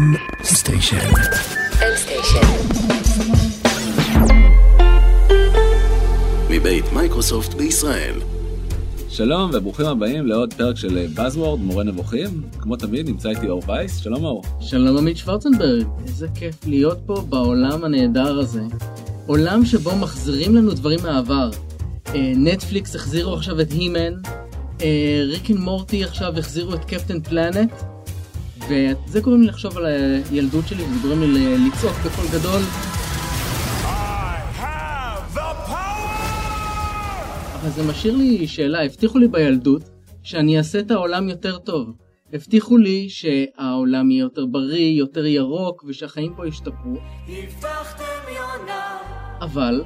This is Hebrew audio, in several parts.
M-Station. מבית מייקרוסופט בישראל. שלום וברוכים הבאים לעוד פרק של Buzzword, מורה נבוכים. כמו תמיד נמצא איתי אור וייס, שלום אור. שלום עמית שוורצנברג, איזה כיף להיות פה בעולם הנהדר הזה. עולם שבו מחזירים לנו דברים מהעבר. אה, נטפליקס החזירו עכשיו את הי-מן, אה, ריק אנד מורטי עכשיו החזירו את קפטן פלנט, וזה גורם לי לחשוב על הילדות שלי, וזה גורם לי לצעוק בקול גדול. אבל זה משאיר לי שאלה, הבטיחו לי בילדות שאני אעשה את העולם יותר טוב. הבטיחו לי שהעולם יהיה יותר בריא, יותר ירוק, ושהחיים פה ישתפרו. אבל,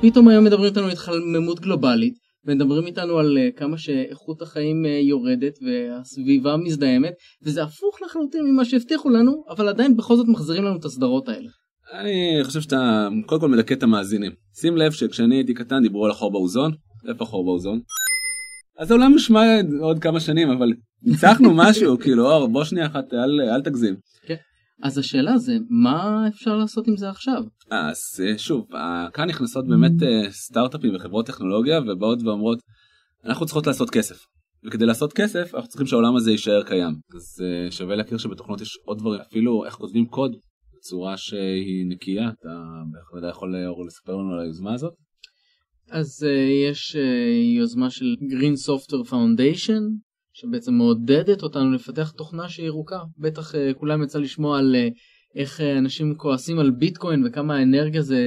פתאום היום מדברים איתנו על התחממות גלובלית, מדברים איתנו על uh, כמה שאיכות החיים uh, יורדת והסביבה מזדהמת, וזה הפוך לחלוטין ממה שהבטיחו לנו, אבל עדיין בכל זאת מחזירים לנו את הסדרות האלה. אני חושב שאתה קודם כל מלקט את המאזינים. שים לב שכשאני הייתי קטן דיברו על החור באוזון, איפה החור באוזון? אז העולם נשמע עוד כמה שנים אבל ניצחנו משהו כאילו אור בוא שנייה אחת אל, אל תגזים. כן. אז השאלה זה מה אפשר לעשות עם זה עכשיו? אז אה, שוב כאן נכנסות באמת אה, סטארט-אפים וחברות טכנולוגיה ובאות ואומרות אנחנו צריכות לעשות כסף. וכדי לעשות כסף אנחנו צריכים שהעולם הזה יישאר קיים אז אה, שווה להכיר שבתוכנות יש עוד דברים אפילו איך כותבים קוד בצורה שהיא נקייה אתה בהחלט יכול לספר לנו על היוזמה הזאת. אז uh, יש uh, יוזמה של Green Software Foundation שבעצם מעודדת אותנו לפתח תוכנה שהיא ירוקה. בטח uh, כולם יצא לשמוע על uh, איך uh, אנשים כועסים על ביטקוין וכמה האנרגיה זה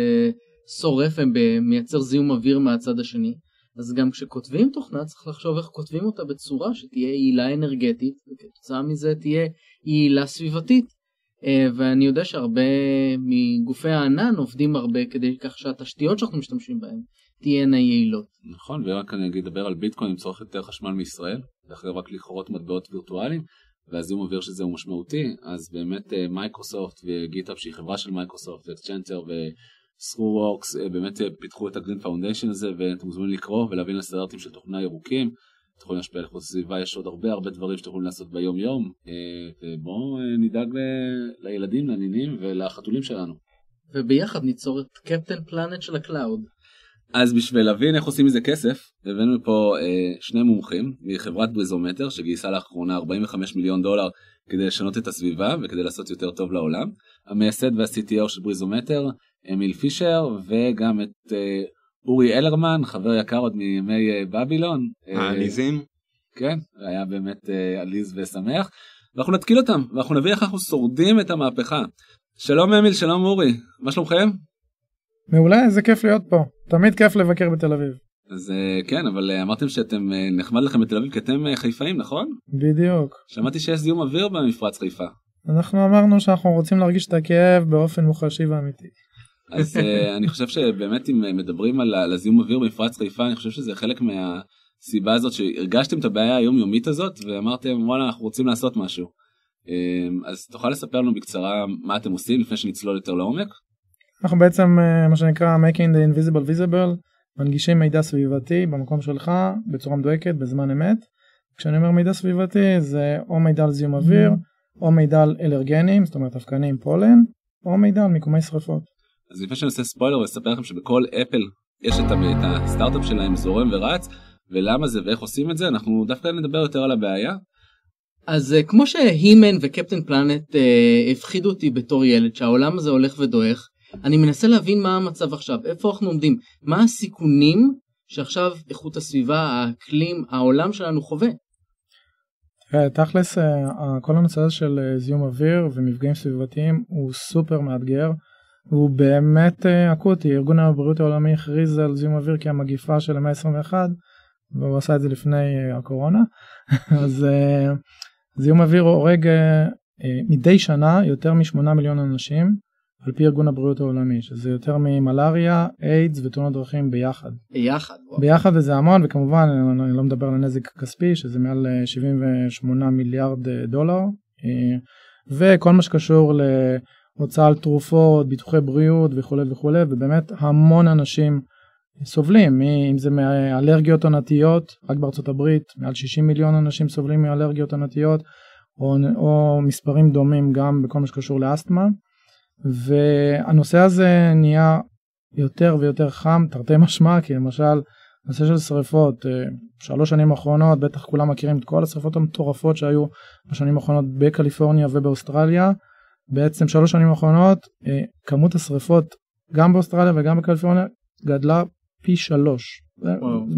שורף ומייצר זיהום אוויר מהצד השני. אז גם כשכותבים תוכנה צריך לחשוב איך כותבים אותה בצורה שתהיה יעילה אנרגטית וכתוצאה מזה תהיה יעילה סביבתית. אה, ואני יודע שהרבה מגופי הענן עובדים הרבה כדי כך שהתשתיות שאנחנו משתמשים בהן תהיינה יעילות. נכון, ורק אני אגיד לדבר על ביטקוין, צורך יותר חשמל מישראל, דרך אגב רק לכרות מטבעות וירטואליים, והזיהום אוויר של זה הוא משמעותי, אז באמת אה, מייקרוסופט וגיטאפ שהיא חברה של מייקרוסופט ואקצ'נטר ו-ThoughtWorks באמת אה, פיתחו את ה Green Foundation הזה ואתם מוזמנים לקרוא ולהבין לסטנדרטים של תוכנה ירוקים. אתם יכולים להשפיע על איכות הסביבה, יש עוד הרבה הרבה דברים שאתם יכולים לעשות ביום יום. אה, בואו נדאג לילדים, לנינים ולחתולים שלנו. וביחד ניצור את קפטן פלנט של ה cloud. אז בשביל להבין איך עושים מזה כסף הבאנו פה אה, שני מומחים מחברת בריזומטר שגייסה לאחרונה 45 מיליון דולר כדי לשנות את הסביבה וכדי לעשות יותר טוב לעולם. המייסד וה-CTO של בריזומטר אמיל פישר וגם את אה, אורי אלרמן חבר יקר עוד מימי אה, בבילון. העליזים. אה, כן היה באמת אה, עליז ושמח ואנחנו נתקיל אותם ואנחנו נביא איך אנחנו שורדים את המהפכה. שלום אמיל שלום אורי מה שלומכם? מעולה איזה כיף להיות פה תמיד כיף לבקר בתל אביב. אז כן אבל אמרתם שאתם נחמד לכם בתל אביב כי אתם חיפאים נכון? בדיוק. שמעתי שיש זיהום אוויר במפרץ חיפה. אנחנו אמרנו שאנחנו רוצים להרגיש את הכאב באופן מוחשי ואמיתי. אז אני חושב שבאמת אם מדברים על הזיהום אוויר במפרץ חיפה אני חושב שזה חלק מהסיבה הזאת שהרגשתם את הבעיה היומיומית הזאת ואמרתם וואלה אנחנו רוצים לעשות משהו. אז תוכל לספר לנו בקצרה מה אתם עושים לפני שנצלול יותר לעומק? אנחנו בעצם אה, מה שנקרא making the invisible visible מנגישים מידע סביבתי במקום שלך בצורה מדויקת בזמן אמת. כשאני אומר מידע סביבתי זה או מידע על זיהום אוויר או מידע על אלרגנים זאת אומרת אבקנים פולן או מידע על מיקומי שרפות. אז לפני שאני עושה ספוילר אני אספר לכם שבכל אפל יש את הסטארט-אפ שלהם זורם ורץ ולמה זה ואיך עושים את זה אנחנו דווקא נדבר יותר על הבעיה. אז uh, כמו שהימן וקפטן פלנט uh, הפחידו אותי בתור ילד שהעולם הזה הולך ודועך אני מנסה להבין מה המצב עכשיו, איפה אנחנו עומדים, מה הסיכונים שעכשיו איכות הסביבה, האקלים, העולם שלנו חווה. תכלס אה, כל הנושא של אה, זיהום אוויר ומפגעים סביבתיים הוא סופר מאתגר והוא באמת אה, אקוטי ארגון הבריאות העולמי הכריז על זיהום אוויר כמגיפה של המאה ה-21 והוא עשה את זה לפני הקורונה אז זיהום אוויר הורג מדי שנה יותר משמונה מיליון אנשים על פי ארגון הבריאות העולמי שזה יותר ממלאריה, איידס ותאונות דרכים ביחד. ביחד. ביחד וזה המון וכמובן אני לא מדבר על הנזק כספי שזה מעל 78 אה, מיליארד אה, דולר אה, וכל מה שקשור להוצאה על תרופות, ביטוחי בריאות וכולי וכולי ובאמת המון אנשים סובלים אם זה מאלרגיות עונתיות רק בארצות הברית מעל 60 מיליון אנשים סובלים מאלרגיות עונתיות או, או מספרים דומים גם בכל מה שקשור לאסתמה. והנושא הזה נהיה יותר ויותר חם, תרתי משמע, כי למשל נושא של שריפות, אה, שלוש שנים האחרונות, בטח כולם מכירים את כל השריפות המטורפות שהיו בשנים האחרונות בקליפורניה ובאוסטרליה. בעצם שלוש שנים האחרונות אה, כמות השריפות גם באוסטרליה וגם בקליפורניה גדלה פי שלוש.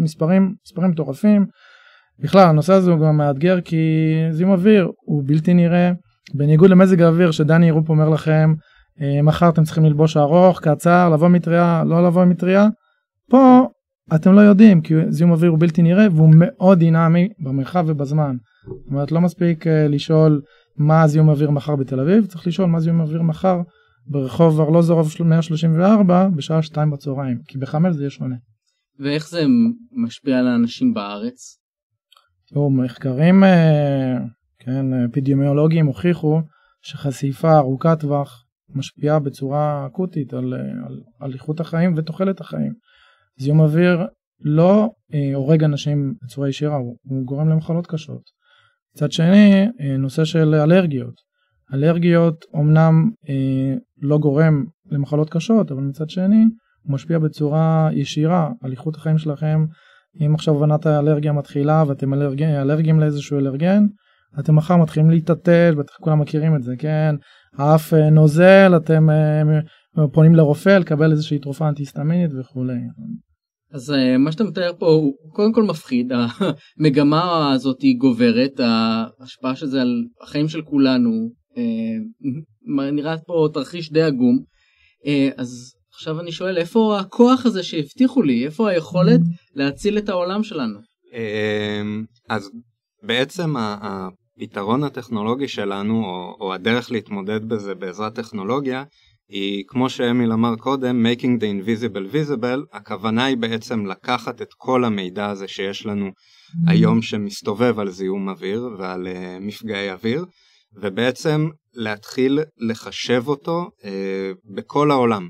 מספרים, מספרים מטורפים. בכלל הנושא הזה הוא גם מאתגר כי זיהום אוויר הוא בלתי נראה. בניגוד למזג האוויר שדני ירופ אומר לכם אה, מחר אתם צריכים ללבוש ארוך, קצר, לבוא מטריה, לא לבוא מטריה. פה אתם לא יודעים כי זיהום אוויר הוא בלתי נראה והוא מאוד דינמי במרחב ובזמן. זאת אומרת לא מספיק uh, לשאול מה זיהום אוויר מחר בתל אביב, צריך לשאול מה זיהום אוויר מחר ברחוב ארלוזורוב 134 בשעה 2 בצהריים, כי בחמש זה יהיה שונה. ואיך זה משפיע על האנשים בארץ? תראו, מחקרים אה, כן, אפידמיולוגיים הוכיחו שחשיפה ארוכת טווח משפיעה בצורה אקוטית על, על, על איכות החיים ותוחלת החיים. זיהום אוויר לא אה, הורג אנשים בצורה ישירה, הוא, הוא גורם למחלות קשות. מצד שני, אה, נושא של אלרגיות. אלרגיות אומנם אה, לא גורם למחלות קשות, אבל מצד שני הוא משפיע בצורה ישירה על איכות החיים שלכם. אם עכשיו עונת האלרגיה מתחילה ואתם אלרגים, אלרגים לאיזשהו אלרגן, אתם מחר מתחילים להתעטל, בטח כולם מכירים את זה, כן? האף אה, נוזל, אתם אה, פונים לרופא לקבל איזושהי תרופה אנטי-היסטמינית וכולי. אז אה, מה שאתה מתאר פה הוא קודם כל מפחיד, המגמה הזאת היא גוברת, ההשפעה של זה על החיים של כולנו, נראה פה תרחיש די עגום, אז עכשיו אני שואל איפה הכוח הזה שהבטיחו לי, איפה היכולת להציל את העולם שלנו? אז בעצם הפתרון הטכנולוגי שלנו, או הדרך להתמודד בזה בעזרת טכנולוגיה, היא כמו שאמיל אמר קודם, making the invisible visible, הכוונה היא בעצם לקחת את כל המידע הזה שיש לנו היום שמסתובב על זיהום אוויר ועל uh, מפגעי אוויר, ובעצם להתחיל לחשב אותו uh, בכל העולם.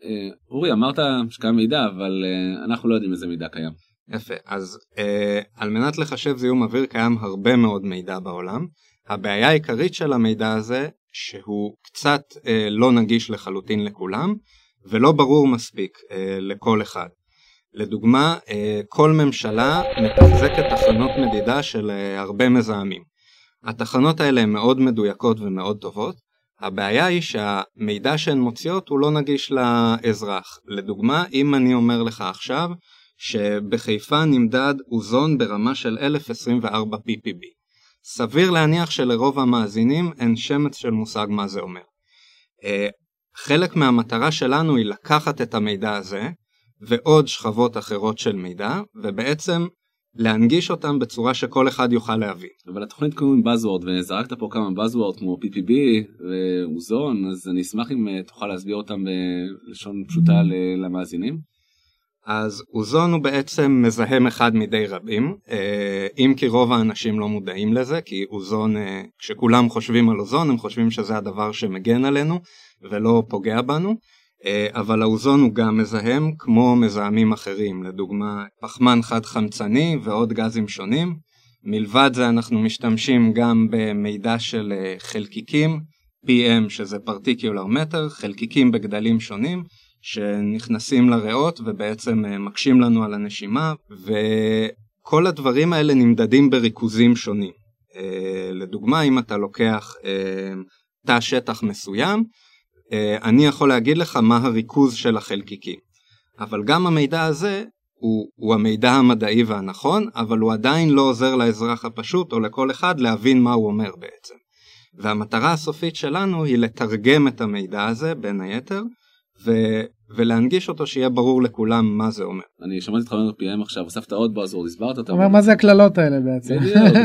Uh, אורי, אמרת שקיים מידע, אבל uh, אנחנו לא יודעים איזה מידע קיים. יפה, אז אה, על מנת לחשב זיהום אוויר קיים הרבה מאוד מידע בעולם. הבעיה העיקרית של המידע הזה שהוא קצת אה, לא נגיש לחלוטין לכולם ולא ברור מספיק אה, לכל אחד. לדוגמה, אה, כל ממשלה מתחזקת תחנות מדידה של אה, הרבה מזהמים. התחנות האלה הן מאוד מדויקות ומאוד טובות. הבעיה היא שהמידע שהן מוציאות הוא לא נגיש לאזרח. לדוגמה, אם אני אומר לך עכשיו שבחיפה נמדד אוזון ברמה של 1024 ppb. סביר להניח שלרוב המאזינים אין שמץ של מושג מה זה אומר. Uh, חלק מהמטרה שלנו היא לקחת את המידע הזה ועוד שכבות אחרות של מידע ובעצם להנגיש אותם בצורה שכל אחד יוכל להבין. אבל התוכנית קוראים Buzzword וזרקת פה כמה Buzzword כמו PPB ואוזון אז אני אשמח אם אה, תוכל להסביר אותם בלשון פשוטה למאזינים. אז אוזון הוא בעצם מזהם אחד מדי רבים, אה, אם כי רוב האנשים לא מודעים לזה, כי אוזון, אה, כשכולם חושבים על אוזון הם חושבים שזה הדבר שמגן עלינו ולא פוגע בנו, אה, אבל האוזון הוא גם מזהם כמו מזהמים אחרים, לדוגמה פחמן חד חמצני ועוד גזים שונים. מלבד זה אנחנו משתמשים גם במידע של חלקיקים, PM שזה פרטיקולר מטר, חלקיקים בגדלים שונים. שנכנסים לריאות ובעצם אה, מקשים לנו על הנשימה וכל הדברים האלה נמדדים בריכוזים שונים. אה, לדוגמה אם אתה לוקח אה, תא שטח מסוים אני יכול להגיד לך מה הריכוז של החלקיקים. אבל גם המידע הזה הוא, הוא המידע המדעי והנכון, אבל הוא עדיין לא עוזר לאזרח הפשוט או לכל אחד להבין מה הוא אומר בעצם. והמטרה הסופית שלנו היא לתרגם את המידע הזה בין היתר ו... ולהנגיש אותו שיהיה ברור לכולם מה זה אומר. אני שמעתי אותך אומר PM עכשיו, הוספת עוד בזורד, הסברת אותם. אומר מה זה הקללות האלה בעצם.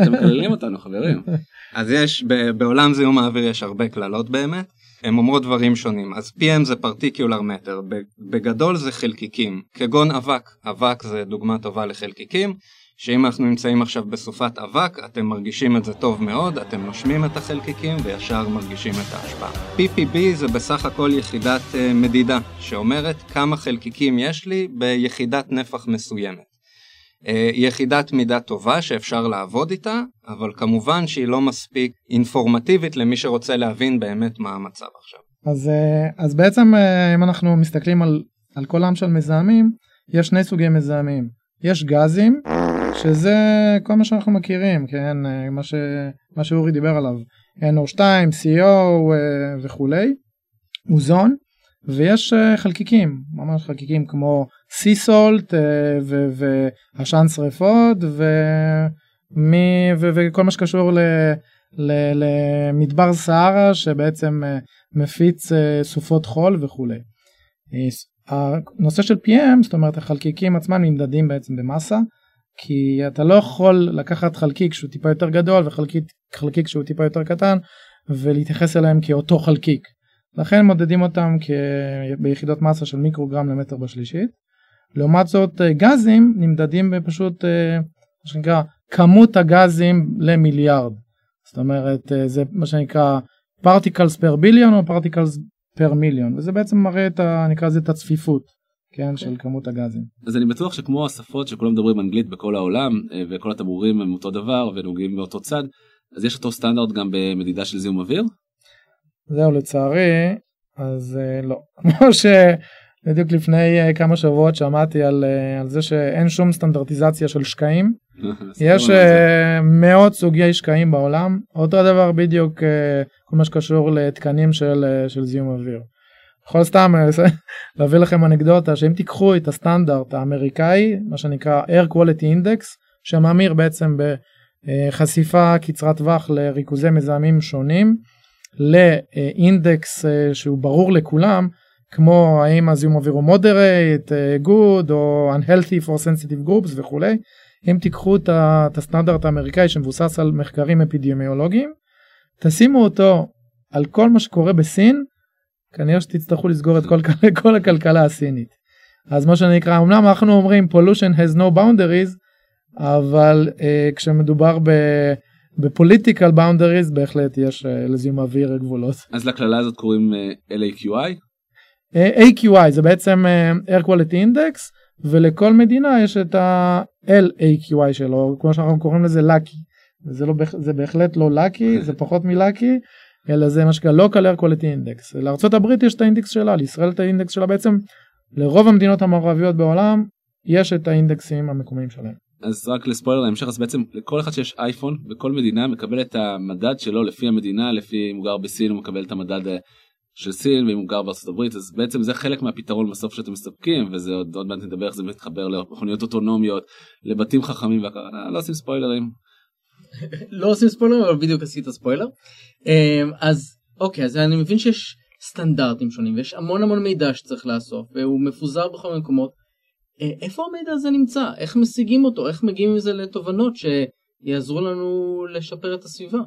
אתם מקללים אותנו חברים. אז יש, בעולם זיהום האוויר יש הרבה קללות באמת, הן אומרות דברים שונים. אז PM זה פרטיקולר מטר, בגדול זה חלקיקים, כגון אבק, אבק זה דוגמה טובה לחלקיקים. שאם אנחנו נמצאים עכשיו בסופת אבק, אתם מרגישים את זה טוב מאוד, אתם נושמים את החלקיקים וישר מרגישים את ההשפעה. PPB זה בסך הכל יחידת uh, מדידה, שאומרת כמה חלקיקים יש לי ביחידת נפח מסוימת. אה, יחידת מידה טובה שאפשר לעבוד איתה, אבל כמובן שהיא לא מספיק אינפורמטיבית למי שרוצה להבין באמת מה המצב עכשיו. אז, אה, אז בעצם אה, אם אנחנו מסתכלים על, על כל עם של מזהמים, יש שני סוגי מזהמים. יש גזים, שזה כל מה שאנחנו מכירים, כן, מה, ש, מה שאורי דיבר עליו, NO2, CO וכולי, אוזון, ויש חלקיקים, ממש חלקיקים כמו סי סולט אה, ועשן שריפות ומי, ו, וכל מה שקשור ל, ל, למדבר סהרה שבעצם אה, מפיץ אה, סופות חול וכולי. הנושא של PM זאת אומרת החלקיקים עצמם נמדדים בעצם במסה כי אתה לא יכול לקחת חלקיק שהוא טיפה יותר גדול וחלקיק שהוא טיפה יותר קטן ולהתייחס אליהם כאותו חלקיק. לכן מודדים אותם ביחידות מסה של מיקרוגרם למטר בשלישית. לעומת זאת אה, גזים נמדדים בפשוט אה, מה שנקרא כמות הגזים למיליארד. זאת אומרת אה, זה מה שנקרא particles per billion או particles per million וזה בעצם מראה את ה... נקרא לזה את הצפיפות כן okay. של כמות הגזים. אז אני בטוח שכמו השפות שכולם מדברים אנגלית בכל העולם וכל התמרורים הם אותו דבר ונוגעים באותו צד אז יש אותו סטנדרט גם במדידה של זיהום אוויר? זהו לצערי אז לא כמו ש... בדיוק לפני uh, כמה שבועות שמעתי על, על זה שאין שום סטנדרטיזציה של שקעים. יש מאות סוגי שקעים בעולם, אותו דבר בדיוק כל מה שקשור לתקנים של, של זיהום אוויר. יכול סתם להביא לכם אנקדוטה שאם תיקחו את הסטנדרט האמריקאי, מה שנקרא air quality index, שממיר בעצם בחשיפה קצרת טווח לריכוזי מזהמים שונים, לאינדקס שהוא ברור לכולם, כמו האם הזיהום אוויר הוא moderate, good או unhealthy for sensitive groups וכולי. אם תיקחו את הסטנדרט האמריקאי שמבוסס על מחקרים אפידמיולוגיים, תשימו אותו על כל מה שקורה בסין, כנראה שתצטרכו לסגור את כל, כל הכלכלה הסינית. אז מה שנקרא, אמנם אנחנו אומרים pollution has no boundaries, אבל uh, כשמדובר ב... בפוליטיקל boundaries בהחלט יש uh, לזיהום אוויר גבולות. אז לקללה הזאת קוראים uh, LAQI? AQI זה בעצם אה, Air Quality Index ולכל מדינה יש את ה-LAQI שלו כמו שאנחנו קוראים לזה לקי זה, לא, זה בהחלט לא לקי זה פחות מלקי אלא זה מה שנקרא local air quality index לארה"ב יש את האינדקס שלה לישראל את האינדקס שלה בעצם לרוב המדינות המערביות בעולם יש את האינדקסים המקומיים שלהם. אז רק לספוילר להמשך אז בעצם לכל אחד שיש אייפון בכל מדינה מקבל את המדד שלו לפי המדינה לפי אם הוא גר בסין הוא מקבל את המדד אה, של סין ואם הוא גר בארצות הברית אז בעצם זה חלק מהפתרון בסוף שאתם מספקים וזה עוד, עוד מעט נדבר איך זה מתחבר למכוניות אוטונומיות לבתים חכמים והכל אה, לא עושים ספוילרים. לא עושים ספוילרים אבל בדיוק עשית ספוילר. אמ, אז אוקיי אז אני מבין שיש סטנדרטים שונים ויש המון המון מידע שצריך לאסוף והוא מפוזר בכל מיני מקומות. אה, איפה המידע הזה נמצא? איך משיגים אותו? איך מגיעים עם זה לתובנות שיעזרו לנו לשפר את הסביבה.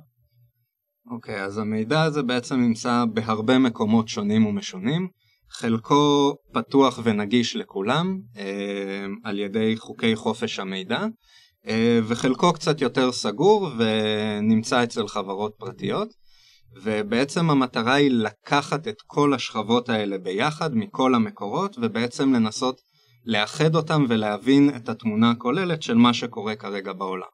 אוקיי, okay, אז המידע הזה בעצם נמצא בהרבה מקומות שונים ומשונים, חלקו פתוח ונגיש לכולם אה, על ידי חוקי חופש המידע, וחלקו קצת יותר סגור ונמצא אצל חברות פרטיות, ובעצם המטרה היא לקחת את כל השכבות האלה ביחד מכל המקורות, ובעצם לנסות לאחד אותם ולהבין את התמונה הכוללת של מה שקורה כרגע בעולם.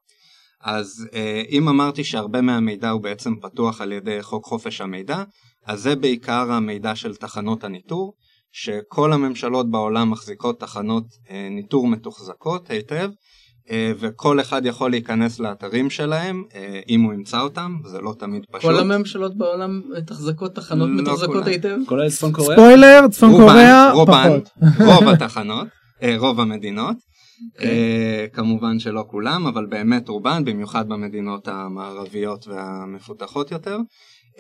אז אה, אם אמרתי שהרבה מהמידע הוא בעצם פתוח על ידי חוק חופש המידע, אז זה בעיקר המידע של תחנות הניטור, שכל הממשלות בעולם מחזיקות תחנות אה, ניטור מתוחזקות היטב, אה, וכל אחד יכול להיכנס לאתרים שלהם אם הוא ימצא אותם, זה לא תמיד פשוט. כל הממשלות בעולם מתחזקות תחנות לא מתוחזקות היטב? כולל צפון קוריאה? ספוילר, צפון קוריאה פחות. רוב התחנות, רוב המדינות. Okay. אוקיי. אה, כמובן שלא כולם, אבל באמת רובן, במיוחד במדינות המערביות והמפותחות יותר,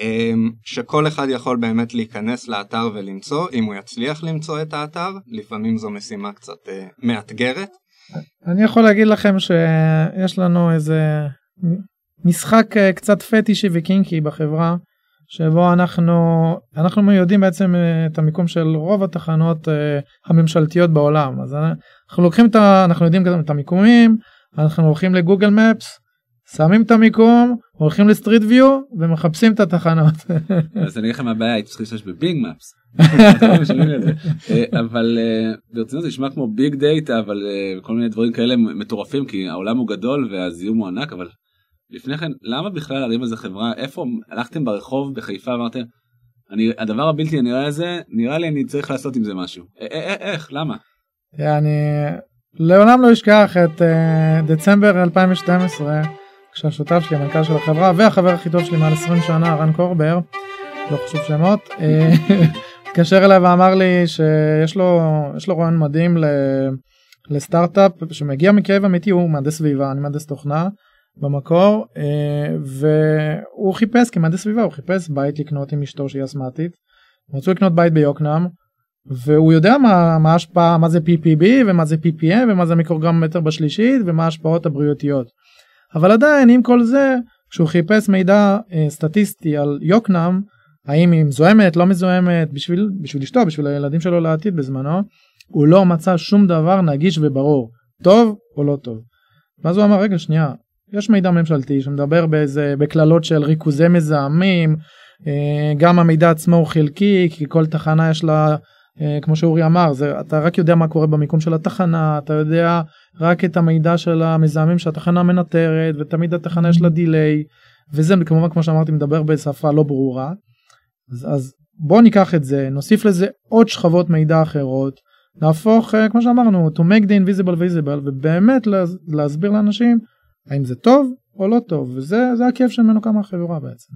אה, שכל אחד יכול באמת להיכנס לאתר ולמצוא, אם הוא יצליח למצוא את האתר, לפעמים זו משימה קצת אה, מאתגרת. אני יכול להגיד לכם שיש לנו איזה משחק קצת פטישי וקינקי בחברה, שבו אנחנו אנחנו יודעים בעצם את המיקום של רוב התחנות הממשלתיות בעולם אז אנחנו לוקחים את. אנחנו יודעים את המיקומים, אנחנו הולכים לגוגל Maps, שמים את המיקום, הולכים ל Street View ומחפשים את התחנות. אז אני אגיד מה הבעיה, הייתי צריך להשתמש בבינג Maps. אה, אבל אה, ברצינות זה נשמע כמו big data אבל אה, כל מיני דברים כאלה מטורפים כי העולם הוא גדול והזיהום הוא ענק אבל לפני כן למה בכלל להרים איזה חברה איפה הלכתם ברחוב בחיפה אמרתם אני הדבר הבלתי הנראה הזה נראה לי אני צריך לעשות עם זה משהו איך למה. אני לעולם לא אשכח את דצמבר 2012 כשהשותף שלי המנכ"ל של החברה והחבר הכי טוב שלי מעל 20 שנה רן קורבר לא חשוב שמות התקשר אליי ואמר לי שיש לו לו רעיון מדהים לסטארט-אפ שמגיע מכאב אמיתי הוא מהנדס סביבה אני מהנדס תוכנה במקור אה, והוא חיפש כמהנדס סביבה הוא חיפש בית לקנות עם אשתו שהיא אסמטית. רצו לקנות בית ביוקנעם והוא יודע מה, מה ההשפעה מה זה PPB ומה זה PPM ומה זה מיקרוגרמטר בשלישית ומה ההשפעות הבריאותיות. אבל עדיין עם כל זה כשהוא חיפש מידע אה, סטטיסטי על יוקנעם האם היא מזוהמת לא מזוהמת בשביל בשביל אשתו בשביל הילדים שלו לעתיד בזמנו הוא לא מצא שום דבר נגיש וברור טוב או לא טוב. ואז הוא אמר רגע שנייה יש מידע ממשלתי שמדבר באיזה בקללות של ריכוזי מזהמים אה, גם המידע עצמו הוא חלקי כי כל תחנה יש לה כמו שאורי אמר זה אתה רק יודע מה קורה במיקום של התחנה אתה יודע רק את המידע של המזהמים שהתחנה מנטרת ותמיד התחנה יש לה דיליי וזה כמובן כמו שאמרתי מדבר בשפה לא ברורה אז, אז בוא ניקח את זה נוסיף לזה עוד שכבות מידע אחרות נהפוך uh, כמו שאמרנו to make the invisible visible ובאמת לה, להסביר לאנשים האם זה טוב או לא טוב וזה הכיף שממנו קמה החברה בעצם.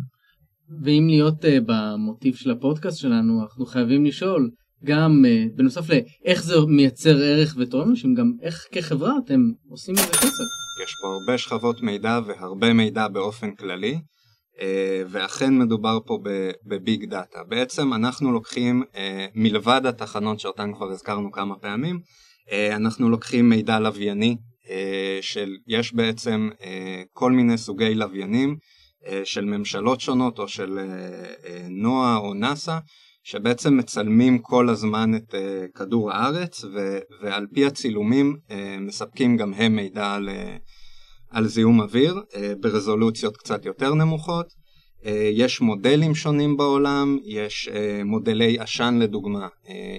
ואם להיות uh, במוטיב של הפודקאסט שלנו אנחנו חייבים לשאול גם uh, בנוסף לאיך זה מייצר ערך ותורם אנשים גם איך כחברה אתם עושים מזה כסף. יש פה הרבה שכבות מידע והרבה מידע באופן כללי. אה, ואכן מדובר פה בביג דאטה. בעצם אנחנו לוקחים אה, מלבד התחנות שאותן כבר הזכרנו כמה פעמים, אה, אנחנו לוקחים מידע לווייני של יש בעצם כל מיני סוגי לוויינים של ממשלות שונות או של נועה או נאסא שבעצם מצלמים כל הזמן את כדור הארץ ו- ועל פי הצילומים מספקים גם הם מידע על על זיהום אוויר אה, ברזולוציות קצת יותר נמוכות. אה, יש מודלים שונים בעולם, יש אה, מודלי עשן לדוגמה,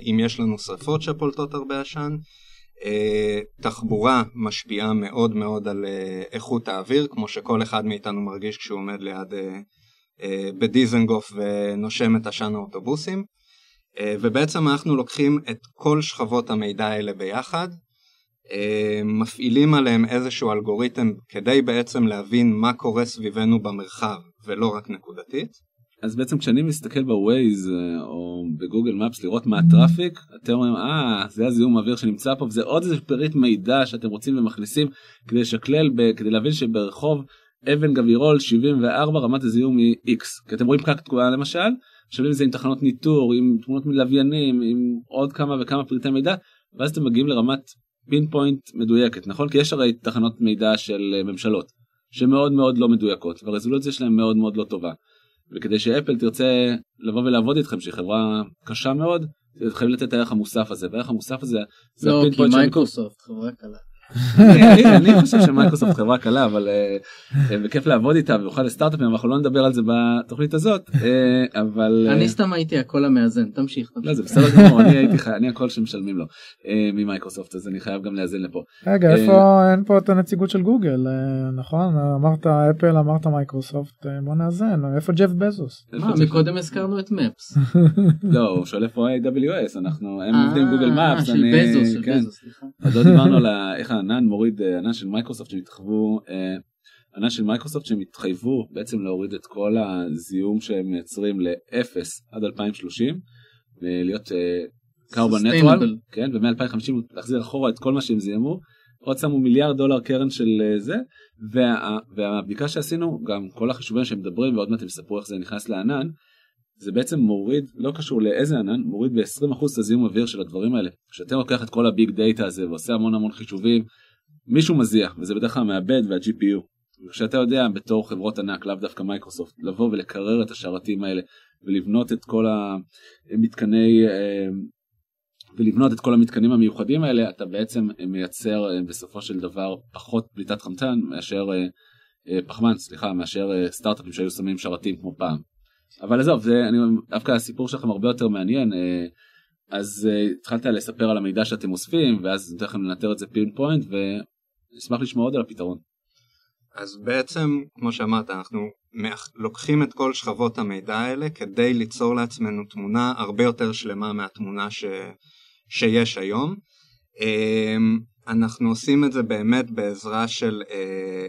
אם יש לנו שרפות שפולטות הרבה עשן. תחבורה משפיעה מאוד מאוד על איכות האוויר, כמו שכל אחד מאיתנו מרגיש כשהוא עומד ליד בדיזנגוף ונושם את עשן האוטובוסים. ובעצם אנחנו לוקחים את כל שכבות המידע האלה ביחד, אה, מפעילים עליהם איזשהו אלגוריתם כדי בעצם להבין מה קורה סביבנו במרחב ולא רק נקודתית. אז בעצם כשאני מסתכל בווייז אה, או בגוגל Maps לראות מה ה traffic אתם אומרים אה זה הזיהום האוויר שנמצא פה וזה עוד איזה פריט מידע שאתם רוצים ומכניסים כדי לשקלל כדי להבין שברחוב אבן גבירול 74 רמת הזיהום היא x כי אתם רואים פקק תקועה למשל שואלים את זה עם תחנות ניטור עם תמונות מלוויינים עם עוד כמה וכמה פריטי מידע ואז אתם מגיעים לרמת pinpoint מדויקת נכון כי יש הרי תחנות מידע של אה, ממשלות שמאוד מאוד לא מדויקות והרזולוציה שלהם מאוד מאוד לא טובה. וכדי שאפל תרצה לבוא ולעבוד איתכם שהיא חברה קשה מאוד חייבים לתת את הערך המוסף הזה והערך המוסף הזה זה לא כי מייקרוסופט חברה קלה. אני חושב שמייקרוסופט חברה קלה אבל אה, אה, בכיף לעבוד איתה במיוחד לסטארט-אפים אנחנו לא נדבר על זה בתוכנית הזאת אה, אבל אני סתם הייתי הקול המאזן תמשיך. לא, זה בסדר גמור אני הייתי אני הקול שמשלמים לו ממייקרוסופט אז אני חייב גם לאזן לפה. רגע איפה אין פה את הנציגות של גוגל נכון אמרת אפל אמרת מייקרוסופט בוא נאזן איפה ג'ף בזוס. מקודם הזכרנו את Maps. לא הוא שואל איפה AWS אנחנו הם עובדים גוגל Maps. של בזוס. עוד לא דיברנו על איך ענן מוריד אה, ענן של מייקרוסופט שהם התחייבו אה, ענן של מייקרוסופט שהם התחייבו בעצם להוריד את כל הזיהום שהם מייצרים לאפס עד 2030 ולהיות קרבון אה, neutral כן ומ-2050 להחזיר אחורה את כל מה שהם זיהמו. עוד שמו מיליארד דולר קרן של זה וה, והבדיקה שעשינו גם כל החישובים שהם מדברים ועוד מעט הם יספרו איך זה נכנס לענן זה בעצם מוריד לא קשור לאיזה ענן מוריד ב-20% את הזיהום אוויר של הדברים האלה. כשאתה לוקח את כל ה big data הזה ועושה המון המון חישובים מישהו מזיע וזה בדרך כלל מעבד וה-GPU. וכשאתה יודע בתור חברות ענק לאו דווקא מייקרוסופט לבוא ולקרר את השרתים האלה ולבנות את כל המתקני אה, ולבנות את כל המתקנים המיוחדים האלה אתה בעצם מייצר אה, בסופו של דבר פחות פליטת חמצן מאשר פחמן סליחה מאשר סטארט-אפים שהיו שמים שרתים כמו פעם. אבל עזוב זה אני דווקא הסיפור שלכם הרבה יותר מעניין אז התחלת לספר על המידע שאתם אוספים ואז נותן לכם לנטר את זה פין פוינט ונשמח לשמוע עוד על הפתרון. אז בעצם כמו שאמרת אנחנו לוקחים את כל שכבות המידע האלה כדי ליצור לעצמנו תמונה הרבה יותר שלמה מהתמונה ש... שיש היום. אמ, אנחנו עושים את זה באמת בעזרה של אה,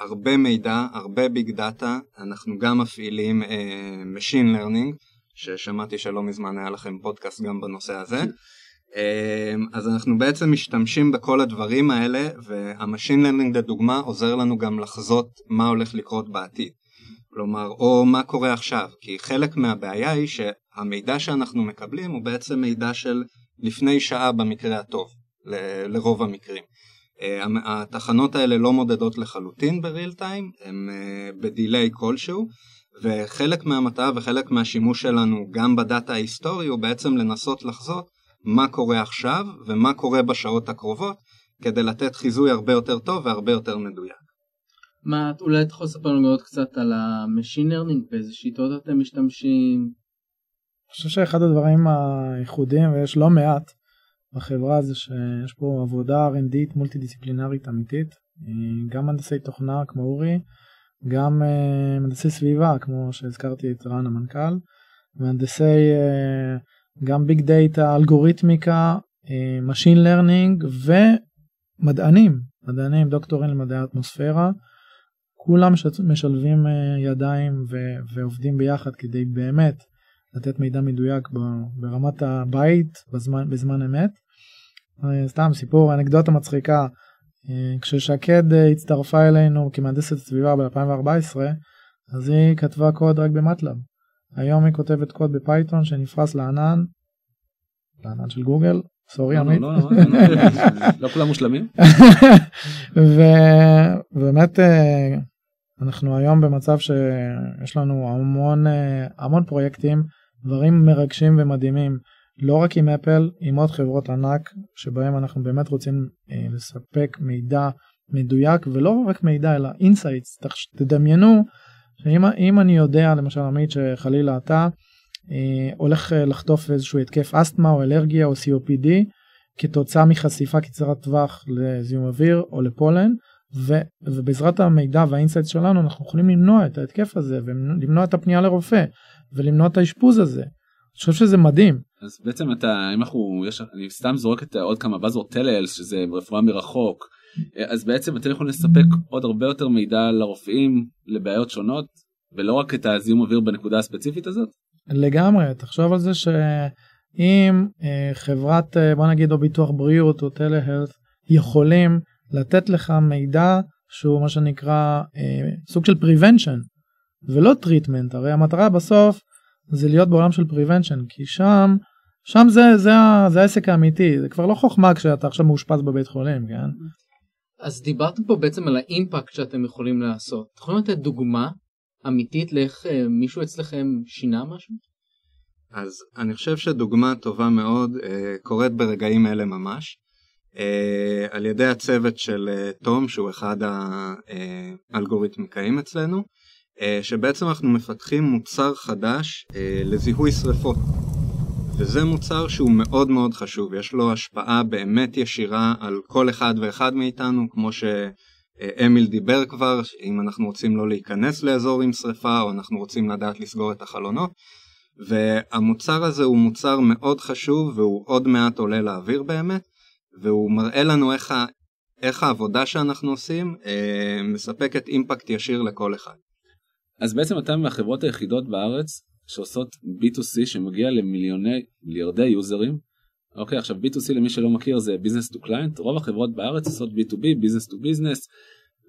הרבה מידע, הרבה big data, אנחנו גם מפעילים אה, Machine Learning, ששמעתי שלא מזמן היה לכם פודקאסט גם בנושא הזה. אמ, אז אנחנו בעצם משתמשים בכל הדברים האלה וה machine learning לדוגמה עוזר לנו גם לחזות מה הולך לקרות בעתיד. כלומר, או מה קורה עכשיו, כי חלק מהבעיה היא שהמידע שאנחנו מקבלים הוא בעצם מידע של לפני שעה במקרה הטוב, ל- לרוב המקרים. אה, התחנות האלה לא מודדות לחלוטין בריל טיים, הן אה, בדיליי כלשהו, וחלק מהמטרה וחלק מהשימוש שלנו גם בדאטה ההיסטורי הוא בעצם לנסות לחזות מה קורה עכשיו ומה קורה בשעות הקרובות כדי לתת חיזוי הרבה יותר טוב והרבה יותר מדויק. מה, אולי אתה יכול לספר לנו עוד קצת על ה machine learning, באיזה שיטות אתם משתמשים? אני חושב שאחד הדברים הייחודיים, ויש לא מעט בחברה, זה שיש פה עבודה R&D מולטי-דיסציפלינרית אמיתית, גם מהנדסי תוכנה כמו אורי, גם אה, מהנדסי סביבה כמו שהזכרתי את רן המנכ"ל, מהנדסי אה, גם big data, אלגוריתמיקה, machine learning ומדענים, מדענים, דוקטורים למדעי האטמוספירה, כולם משלבים אה, ידיים ו- ועובדים ביחד כדי באמת לתת מידע מדויק ברמת הבית בזמן, בזמן אמת. אה, סתם סיפור, אנקדוטה מצחיקה, אה, כששקד הצטרפה אלינו כמהנדסת סביבה ב-2014, אז היא כתבה קוד רק במטלב. היום היא כותבת קוד בפייתון שנפרס לענן, לענן של גוגל, sorry לא, עמית. לא, לא, לא כולם מושלמים. ובאמת אה, אנחנו היום במצב שיש לנו המון אה, המון פרויקטים, דברים מרגשים ומדהימים, לא רק עם אפל, עם עוד חברות ענק שבהם אנחנו באמת רוצים אה, לספק מידע מדויק ולא רק מידע אלא insights, תדמיינו שאם אני יודע למשל עמית שחלילה אתה אה, הולך אה, לחטוף איזשהו התקף אסתמה או אלרגיה או COPD כתוצאה מחשיפה קצרת טווח לזיהום אוויר או לפולן ו, ובעזרת המידע והאינסייט שלנו אנחנו יכולים למנוע את ההתקף הזה ולמנוע את הפנייה לרופא ולמנוע את האשפוז הזה. אני חושב שזה מדהים. אז בעצם אתה אם אנחנו יש אני סתם זורק את עוד כמה בזור טלאלס שזה רפואה מרחוק אז בעצם אתם יכולים לספק עוד הרבה יותר מידע לרופאים לבעיות שונות ולא רק את הזיהום אוויר בנקודה הספציפית הזאת? לגמרי, תחשוב על זה שאם אה, חברת אה, בוא נגיד או ביטוח בריאות או טלהלט יכולים לתת לך מידע שהוא מה שנקרא אה, סוג של prevention ולא treatment, הרי המטרה בסוף זה להיות בעולם של prevention כי שם שם זה, זה, זה העסק האמיתי, זה כבר לא חוכמה כשאתה עכשיו מאושפז בבית חולים, כן? אז דיברתם פה בעצם על האימפקט שאתם יכולים לעשות. אתם יכולים לתת דוגמה אמיתית לאיך אה, מישהו אצלכם שינה משהו? אז אני חושב שדוגמה טובה מאוד אה, קורית ברגעים אלה ממש. אה, על ידי הצוות של אה, תום שהוא אחד האלגוריתמיקאים אצלנו אה, שבעצם אנחנו מפתחים מוצר חדש אה, לזיהוי שריפות. וזה מוצר שהוא מאוד מאוד חשוב. יש לו השפעה באמת ישירה על כל אחד ואחד מאיתנו כמו ש... אמיל דיבר כבר, אם אנחנו רוצים לא להיכנס לאזור עם שריפה או אנחנו רוצים לדעת לסגור את החלונות. והמוצר הזה הוא מוצר מאוד חשוב והוא עוד מעט עולה לאוויר באמת והוא מראה לנו איך, ה, איך העבודה שאנחנו עושים אה, מספקת אימפקט ישיר לכל אחד. אז בעצם אתם מהחברות היחידות בארץ שעושות B2C שמגיע למיליוני מיליארדי יוזרים. אוקיי עכשיו B2C למי שלא מכיר זה business to client. רוב החברות בארץ עושות B2B business to business.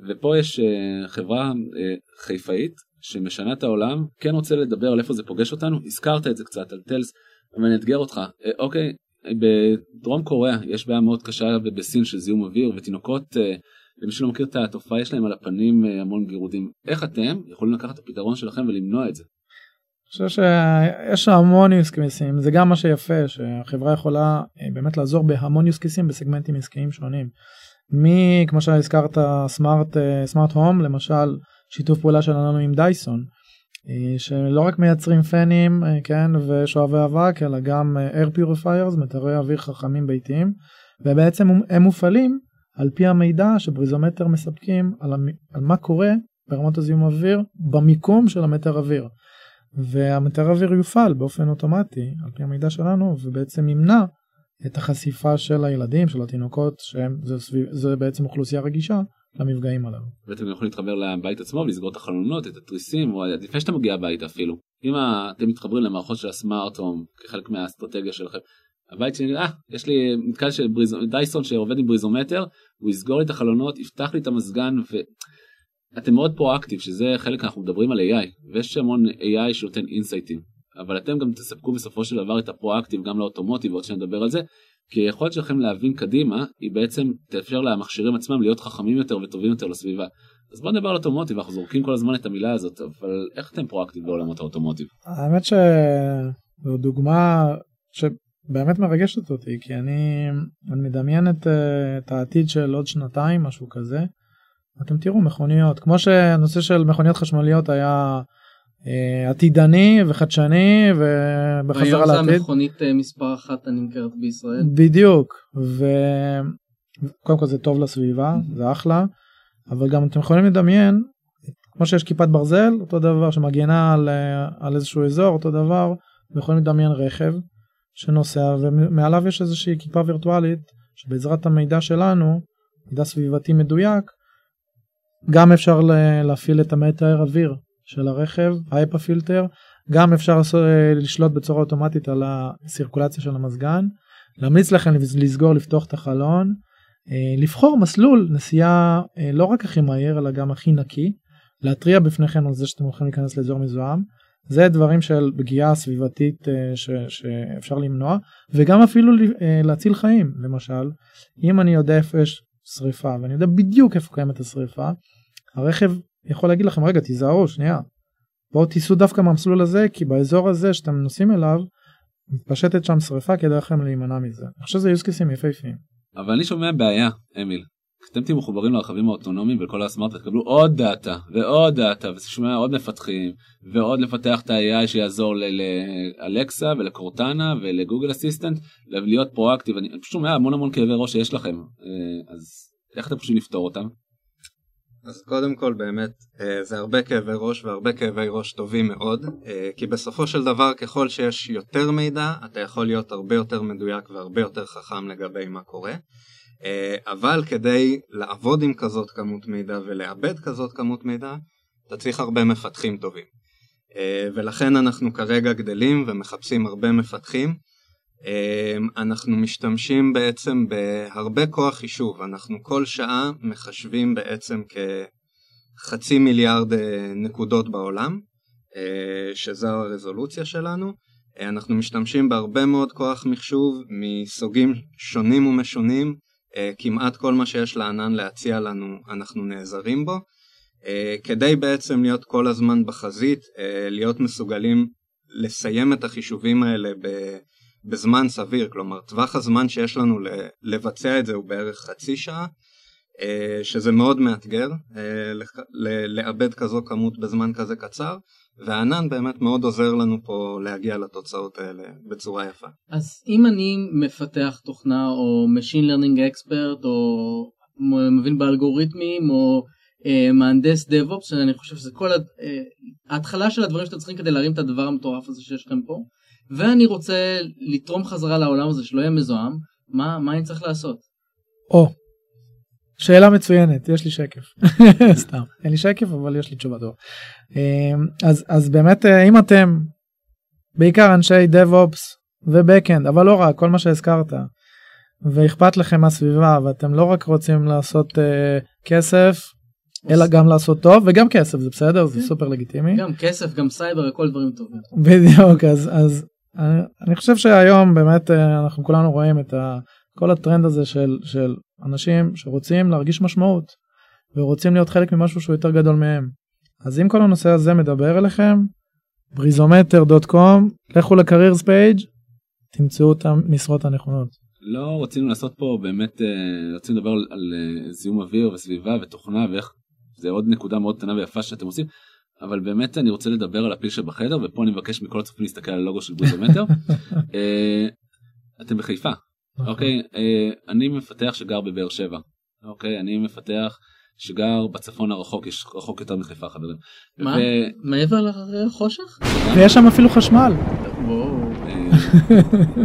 ופה יש uh, חברה uh, חיפאית שמשנה את העולם כן רוצה לדבר על איפה זה פוגש אותנו. הזכרת את זה קצת על טלס ואני אתגר אותך. uh, אוקיי בדרום קוריאה יש בעיה מאוד קשה ובסין של זיהום אוויר ותינוקות uh, למי שלא מכיר את התופעה יש להם על הפנים uh, המון גירודים איך אתם יכולים לקחת את הפתרון שלכם ולמנוע את זה. חושב שיש המון use cases זה גם מה שיפה שהחברה יכולה אה, באמת לעזור בהמון use cases בסגמנטים עסקיים שונים. מי כמו שהזכרת סמארט סמארט הום למשל שיתוף פעולה שלנו עם דייסון אה, שלא רק מייצרים פנים אה, כן ושואבי אבק אלא גם אה, air purifiers מטרי אוויר חכמים ביתיים ובעצם הם מופעלים על פי המידע שבריזומטר מספקים על, המ... על מה קורה ברמות הזיהום אוויר במיקום של המטר אוויר. והמטר אוויר יופעל באופן אוטומטי על פי המידע שלנו ובעצם ימנע את החשיפה של הילדים של התינוקות שהם זה, סביב, זה בעצם אוכלוסייה רגישה למפגעים הללו. ואתם יכולים להתחבר לבית עצמו ולסגור את החלונות את התריסים או לפני שאתה מגיע הביתה אפילו אם אתם מתחברים למערכות של הסמארט הום כחלק מהאסטרטגיה שלכם. הבית שלי אה יש לי מתקן של בריז... דייסון שעובד עם בריזומטר הוא יסגור לי את החלונות יפתח לי את המזגן ואתם מאוד פרואקטיב שזה חלק אנחנו מדברים על AI ויש המון AI שנותן אינסייטים אבל אתם גם תספקו בסופו של דבר את הפרואקטיב גם לאוטומוטיב עוד שנדבר על זה כי היכולת שלכם להבין קדימה היא בעצם תאפשר למכשירים עצמם להיות חכמים יותר וטובים יותר לסביבה. אז בוא נדבר על אוטומוטיב אנחנו זורקים כל הזמן את המילה הזאת אבל איך אתם פרואקטיב בעולמות האוטומוטיב? האמת שזו דוגמה שבאמת מרגשת אותי כי אני, אני מדמיין את, את העתיד של עוד שנתיים משהו כזה. אתם תראו מכוניות כמו שהנושא של מכוניות חשמליות היה אה, עתידני וחדשני ובחזרה לעתיד. והיום זה המכונית אה, מספר אחת הנמכרת בישראל. בדיוק וקודם כל זה טוב לסביבה זה אחלה אבל גם אתם יכולים לדמיין כמו שיש כיפת ברזל אותו דבר שמגנה על, אה, על איזשהו אזור אותו דבר ויכולים לדמיין רכב שנוסע ומעליו יש איזושהי כיפה וירטואלית שבעזרת המידע שלנו מידע סביבתי מדויק גם אפשר להפעיל את המטר אוויר של הרכב, הייפה פילטר, גם אפשר אה, לשלוט בצורה אוטומטית על הסירקולציה של המזגן, להמליץ לכם לסגור לפתוח את החלון, אה, לבחור מסלול נסיעה אה, לא רק הכי מהיר אלא גם הכי נקי, להתריע בפניכם על זה שאתם הולכים להיכנס לאזור מזוהם, זה דברים של פגיעה סביבתית ש, שאפשר למנוע וגם אפילו להציל חיים למשל אם אני יודע איפה יש שריפה ואני יודע בדיוק איפה קיימת השריפה הרכב יכול להגיד לכם רגע תיזהרו שנייה בואו תיסעו דווקא מהמסלול הזה כי באזור הזה שאתם נוסעים אליו מתפשטת שם שריפה כדאי לכם להימנע מזה. אני חושב שזה use case ים יפהפיים. אבל אני שומע בעיה אמיל. כשאתם תהיו מחוברים לרכבים האוטונומיים ולכל ה smart תקבלו עוד דאטה ועוד דאטה ושומע עוד מפתחים ועוד לפתח את ה-AI שיעזור לאלקסה ולקורטנה ולגוגל אסיסטנט להיות פרואקטיב אני פשוט שומע המון המון כאבי ראש שיש לכם אה, אז איך אתם חושבים לפתור אותם? אז קודם כל באמת אה, זה הרבה כאבי ראש והרבה כאבי ראש טובים מאוד אה, כי בסופו של דבר ככל שיש יותר מידע אתה יכול להיות הרבה יותר מדויק והרבה יותר חכם לגבי מה קורה אבל כדי לעבוד עם כזאת כמות מידע ולעבד כזאת כמות מידע אתה צריך הרבה מפתחים טובים. ולכן אנחנו כרגע גדלים ומחפשים הרבה מפתחים. אמ, אנחנו משתמשים בעצם בהרבה כוח חישוב, אנחנו כל שעה מחשבים בעצם כחצי מיליארד אה, נקודות בעולם, אה, שזו הרזולוציה שלנו. אה, אנחנו משתמשים בהרבה מאוד כוח מחשוב מסוגים שונים ומשונים, כמעט כל מה שיש לענן להציע לנו אנחנו נעזרים בו, כדי בעצם להיות כל הזמן בחזית, להיות מסוגלים לסיים את החישובים האלה. בזמן סביר, כלומר טווח הזמן שיש לנו לבצע את זה הוא בערך חצי שעה, אה, שזה מאוד מאתגר אה, לאבד כזו כמות בזמן כזה קצר, והענן באמת מאוד עוזר לנו פה להגיע לתוצאות האלה בצורה יפה. אז אם אני מפתח תוכנה או Machine Learning Expert או מבין באלגוריתמים או אה, מהנדס DevOps, אני חושב שזה כל ההתחלה של הדברים שאתם צריכים כדי להרים את הדבר המטורף הזה שיש לכם פה. ואני רוצה לתרום חזרה לעולם הזה שלא יהיה מזוהם, מה, מה אני צריך לעשות? או, שאלה מצוינת, יש לי שקף. סתם, אין לי שקף אבל יש לי תשובה טובה. אמ, אז, אז באמת אה, אם אתם בעיקר אנשי DevOps ובקאנד, אבל לא רק, כל מה שהזכרת, ואכפת לכם מהסביבה ואתם לא רק רוצים לעשות uh, כסף, אלא גם לעשות טוב וגם כסף זה בסדר זה כן. סופר לגיטימי גם כסף גם סייבר הכל דברים טובים בדיוק אז אז אני חושב שהיום באמת אה, אנחנו כולנו רואים את ה, כל הטרנד הזה של, של אנשים שרוצים להרגיש משמעות ורוצים להיות חלק ממשהו שהוא יותר גדול מהם. אז אם כל הנושא הזה מדבר אליכם, בריזומטר.com, לכו ל careers page, תמצאו את המשרות הנכונות. לא רצינו לעשות פה באמת, אה, רצינו לדבר על, על אה, זיהום אוויר וסביבה ותוכנה ואיך, זה עוד נקודה מאוד קטנה ויפה שאתם עושים, אבל באמת אני רוצה לדבר על הפיל שבחדר ופה אני מבקש מכל הצופים להסתכל על הלוגו של בוזומטר. אה, אתם בחיפה, אוקיי? אה, אני מפתח שגר בבאר שבע, אוקיי? אני מפתח שגר בצפון הרחוק, יש רחוק יותר מחיפה חברים. מה? ו- מעבר לחושך? ויש שם אפילו חשמל.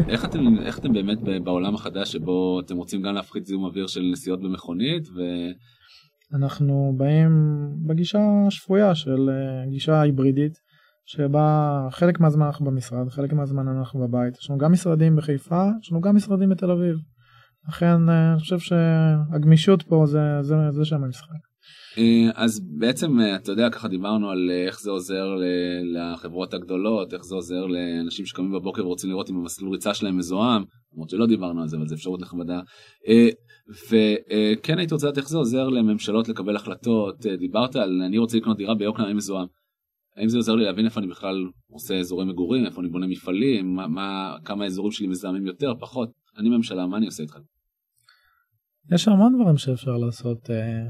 איך אתם איך אתם באמת ב- בעולם החדש שבו אתם רוצים גם להפחית זיהום אוויר של נסיעות במכונית ו... אנחנו באים בגישה השפויה של אה, גישה היברידית שבה חלק מהזמן אנחנו במשרד חלק מהזמן אנחנו בבית יש לנו גם משרדים בחיפה יש לנו גם משרדים בתל אביב. לכן אה, אני חושב שהגמישות פה זה זה זה שם המשחק. אה, אז בעצם אה, אתה יודע ככה דיברנו על איך זה עוזר לחברות הגדולות איך זה עוזר לאנשים שקמים בבוקר ורוצים לראות אם המסלול ריצה שלהם מזוהם למרות שלא דיברנו על זה אבל זו אפשרות נחמדה. וכן הייתי רוצה לדעת איך זה עוזר לממשלות לקבל החלטות דיברת על אני רוצה לקנות דירה ביוקנעם עם מזוהם. האם זה עוזר לי להבין איפה אני בכלל עושה אזורי מגורים איפה אני בונה מפעלים מה, מה כמה האזורים שלי מזהמים יותר פחות אני ממשלה מה אני עושה איתך. יש המון דברים שאפשר לעשות. אה,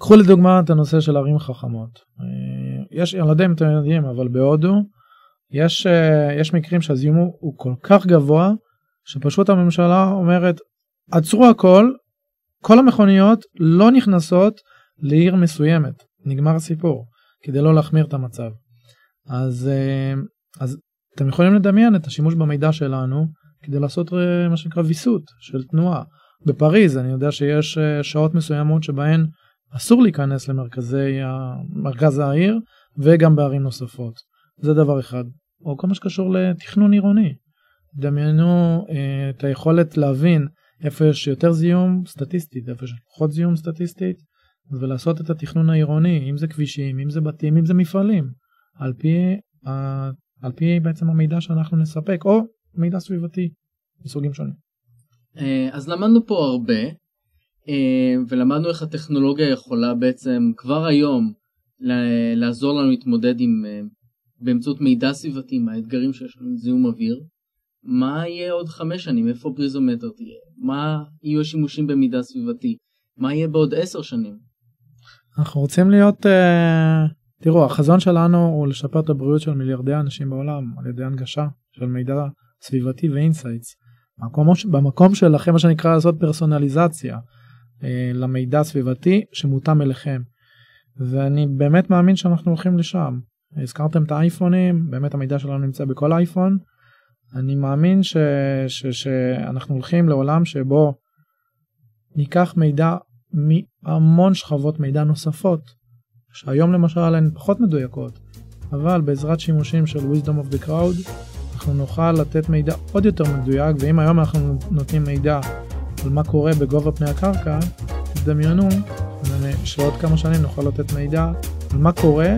קחו לדוגמה את הנושא של ערים חכמות. אה, יש, אני לא יודע אם אתם יודעים, אבל בהודו יש, אה, יש מקרים שהזיהום הוא- כל כך גבוה, שפשוט הממשלה אומרת, עצרו הכל, כל המכוניות לא נכנסות לעיר מסוימת, נגמר הסיפור, כדי לא להחמיר את המצב. אז, אה, אז אתם יכולים לדמיין את השימוש במידע שלנו כדי לעשות אה, מה שנקרא ויסות של תנועה. בפריז אני יודע שיש אה, שעות מסוימות שבהן אסור להיכנס למרכזי מרכז העיר וגם בערים נוספות. זה דבר אחד. או כל מה שקשור לתכנון עירוני. דמיינו את היכולת להבין איפה יש יותר זיהום סטטיסטית, איפה יש פחות זיהום סטטיסטית, ולעשות את התכנון העירוני, אם זה כבישים, אם זה בתים, אם זה מפעלים, על פי, ה- על פי בעצם המידע שאנחנו נספק, או מידע סביבתי מסוגים שונים. אה, אז למדנו פה הרבה, אה, ולמדנו איך הטכנולוגיה יכולה בעצם כבר היום לעזור לנו להתמודד עם, אה, באמצעות מידע סביבתי, עם האתגרים שיש לנו זיהום אוויר. מה יהיה עוד חמש שנים? איפה פריזומטר תהיה? מה יהיו השימושים במידע סביבתי? מה יהיה בעוד עשר שנים? אנחנו רוצים להיות, אה, תראו, החזון שלנו הוא לשפר את הבריאות של מיליארדי אנשים בעולם על ידי הנגשה של מידע סביבתי ו insights. במקום, במקום שלכם מה שנקרא לעשות פרסונליזציה אה, למידע הסביבתי שמותאם אליכם. ואני באמת מאמין שאנחנו הולכים לשם. הזכרתם את האייפונים, באמת המידע שלנו נמצא בכל אייפון. אני מאמין ש, ש, שאנחנו הולכים לעולם שבו ניקח מידע מהמון שכבות מידע נוספות, שהיום למשל הן פחות מדויקות, אבל בעזרת שימושים של wisdom of the crowd, אנחנו נוכל לתת מידע עוד יותר מדויק, ואם היום אנחנו נותנים מידע על מה קורה בגובה פני הקרקע, תדמיינו שעוד כמה שנים נוכל לתת מידע על מה קורה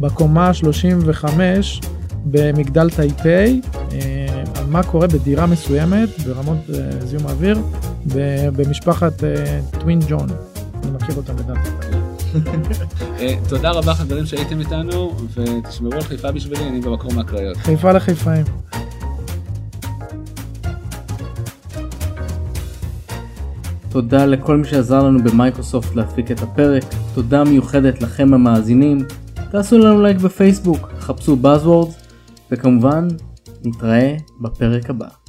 בקומה 35 במגדל טייפיי, אה, על מה קורה בדירה מסוימת ברמות אה, זיהום האוויר במשפחת טווין ג'ון. אני מכיר אותה לדעתי. אה, תודה רבה חברים שהייתם איתנו ותשמרו על חיפה בשבילי אני במקור מהקריות. חיפה לחיפאים. תודה לכל מי שעזר לנו במייקרוסופט להפיק את הפרק, תודה מיוחדת לכם המאזינים, תעשו לנו לייק בפייסבוק, חפשו Buzzwords, וכמובן, נתראה בפרק הבא.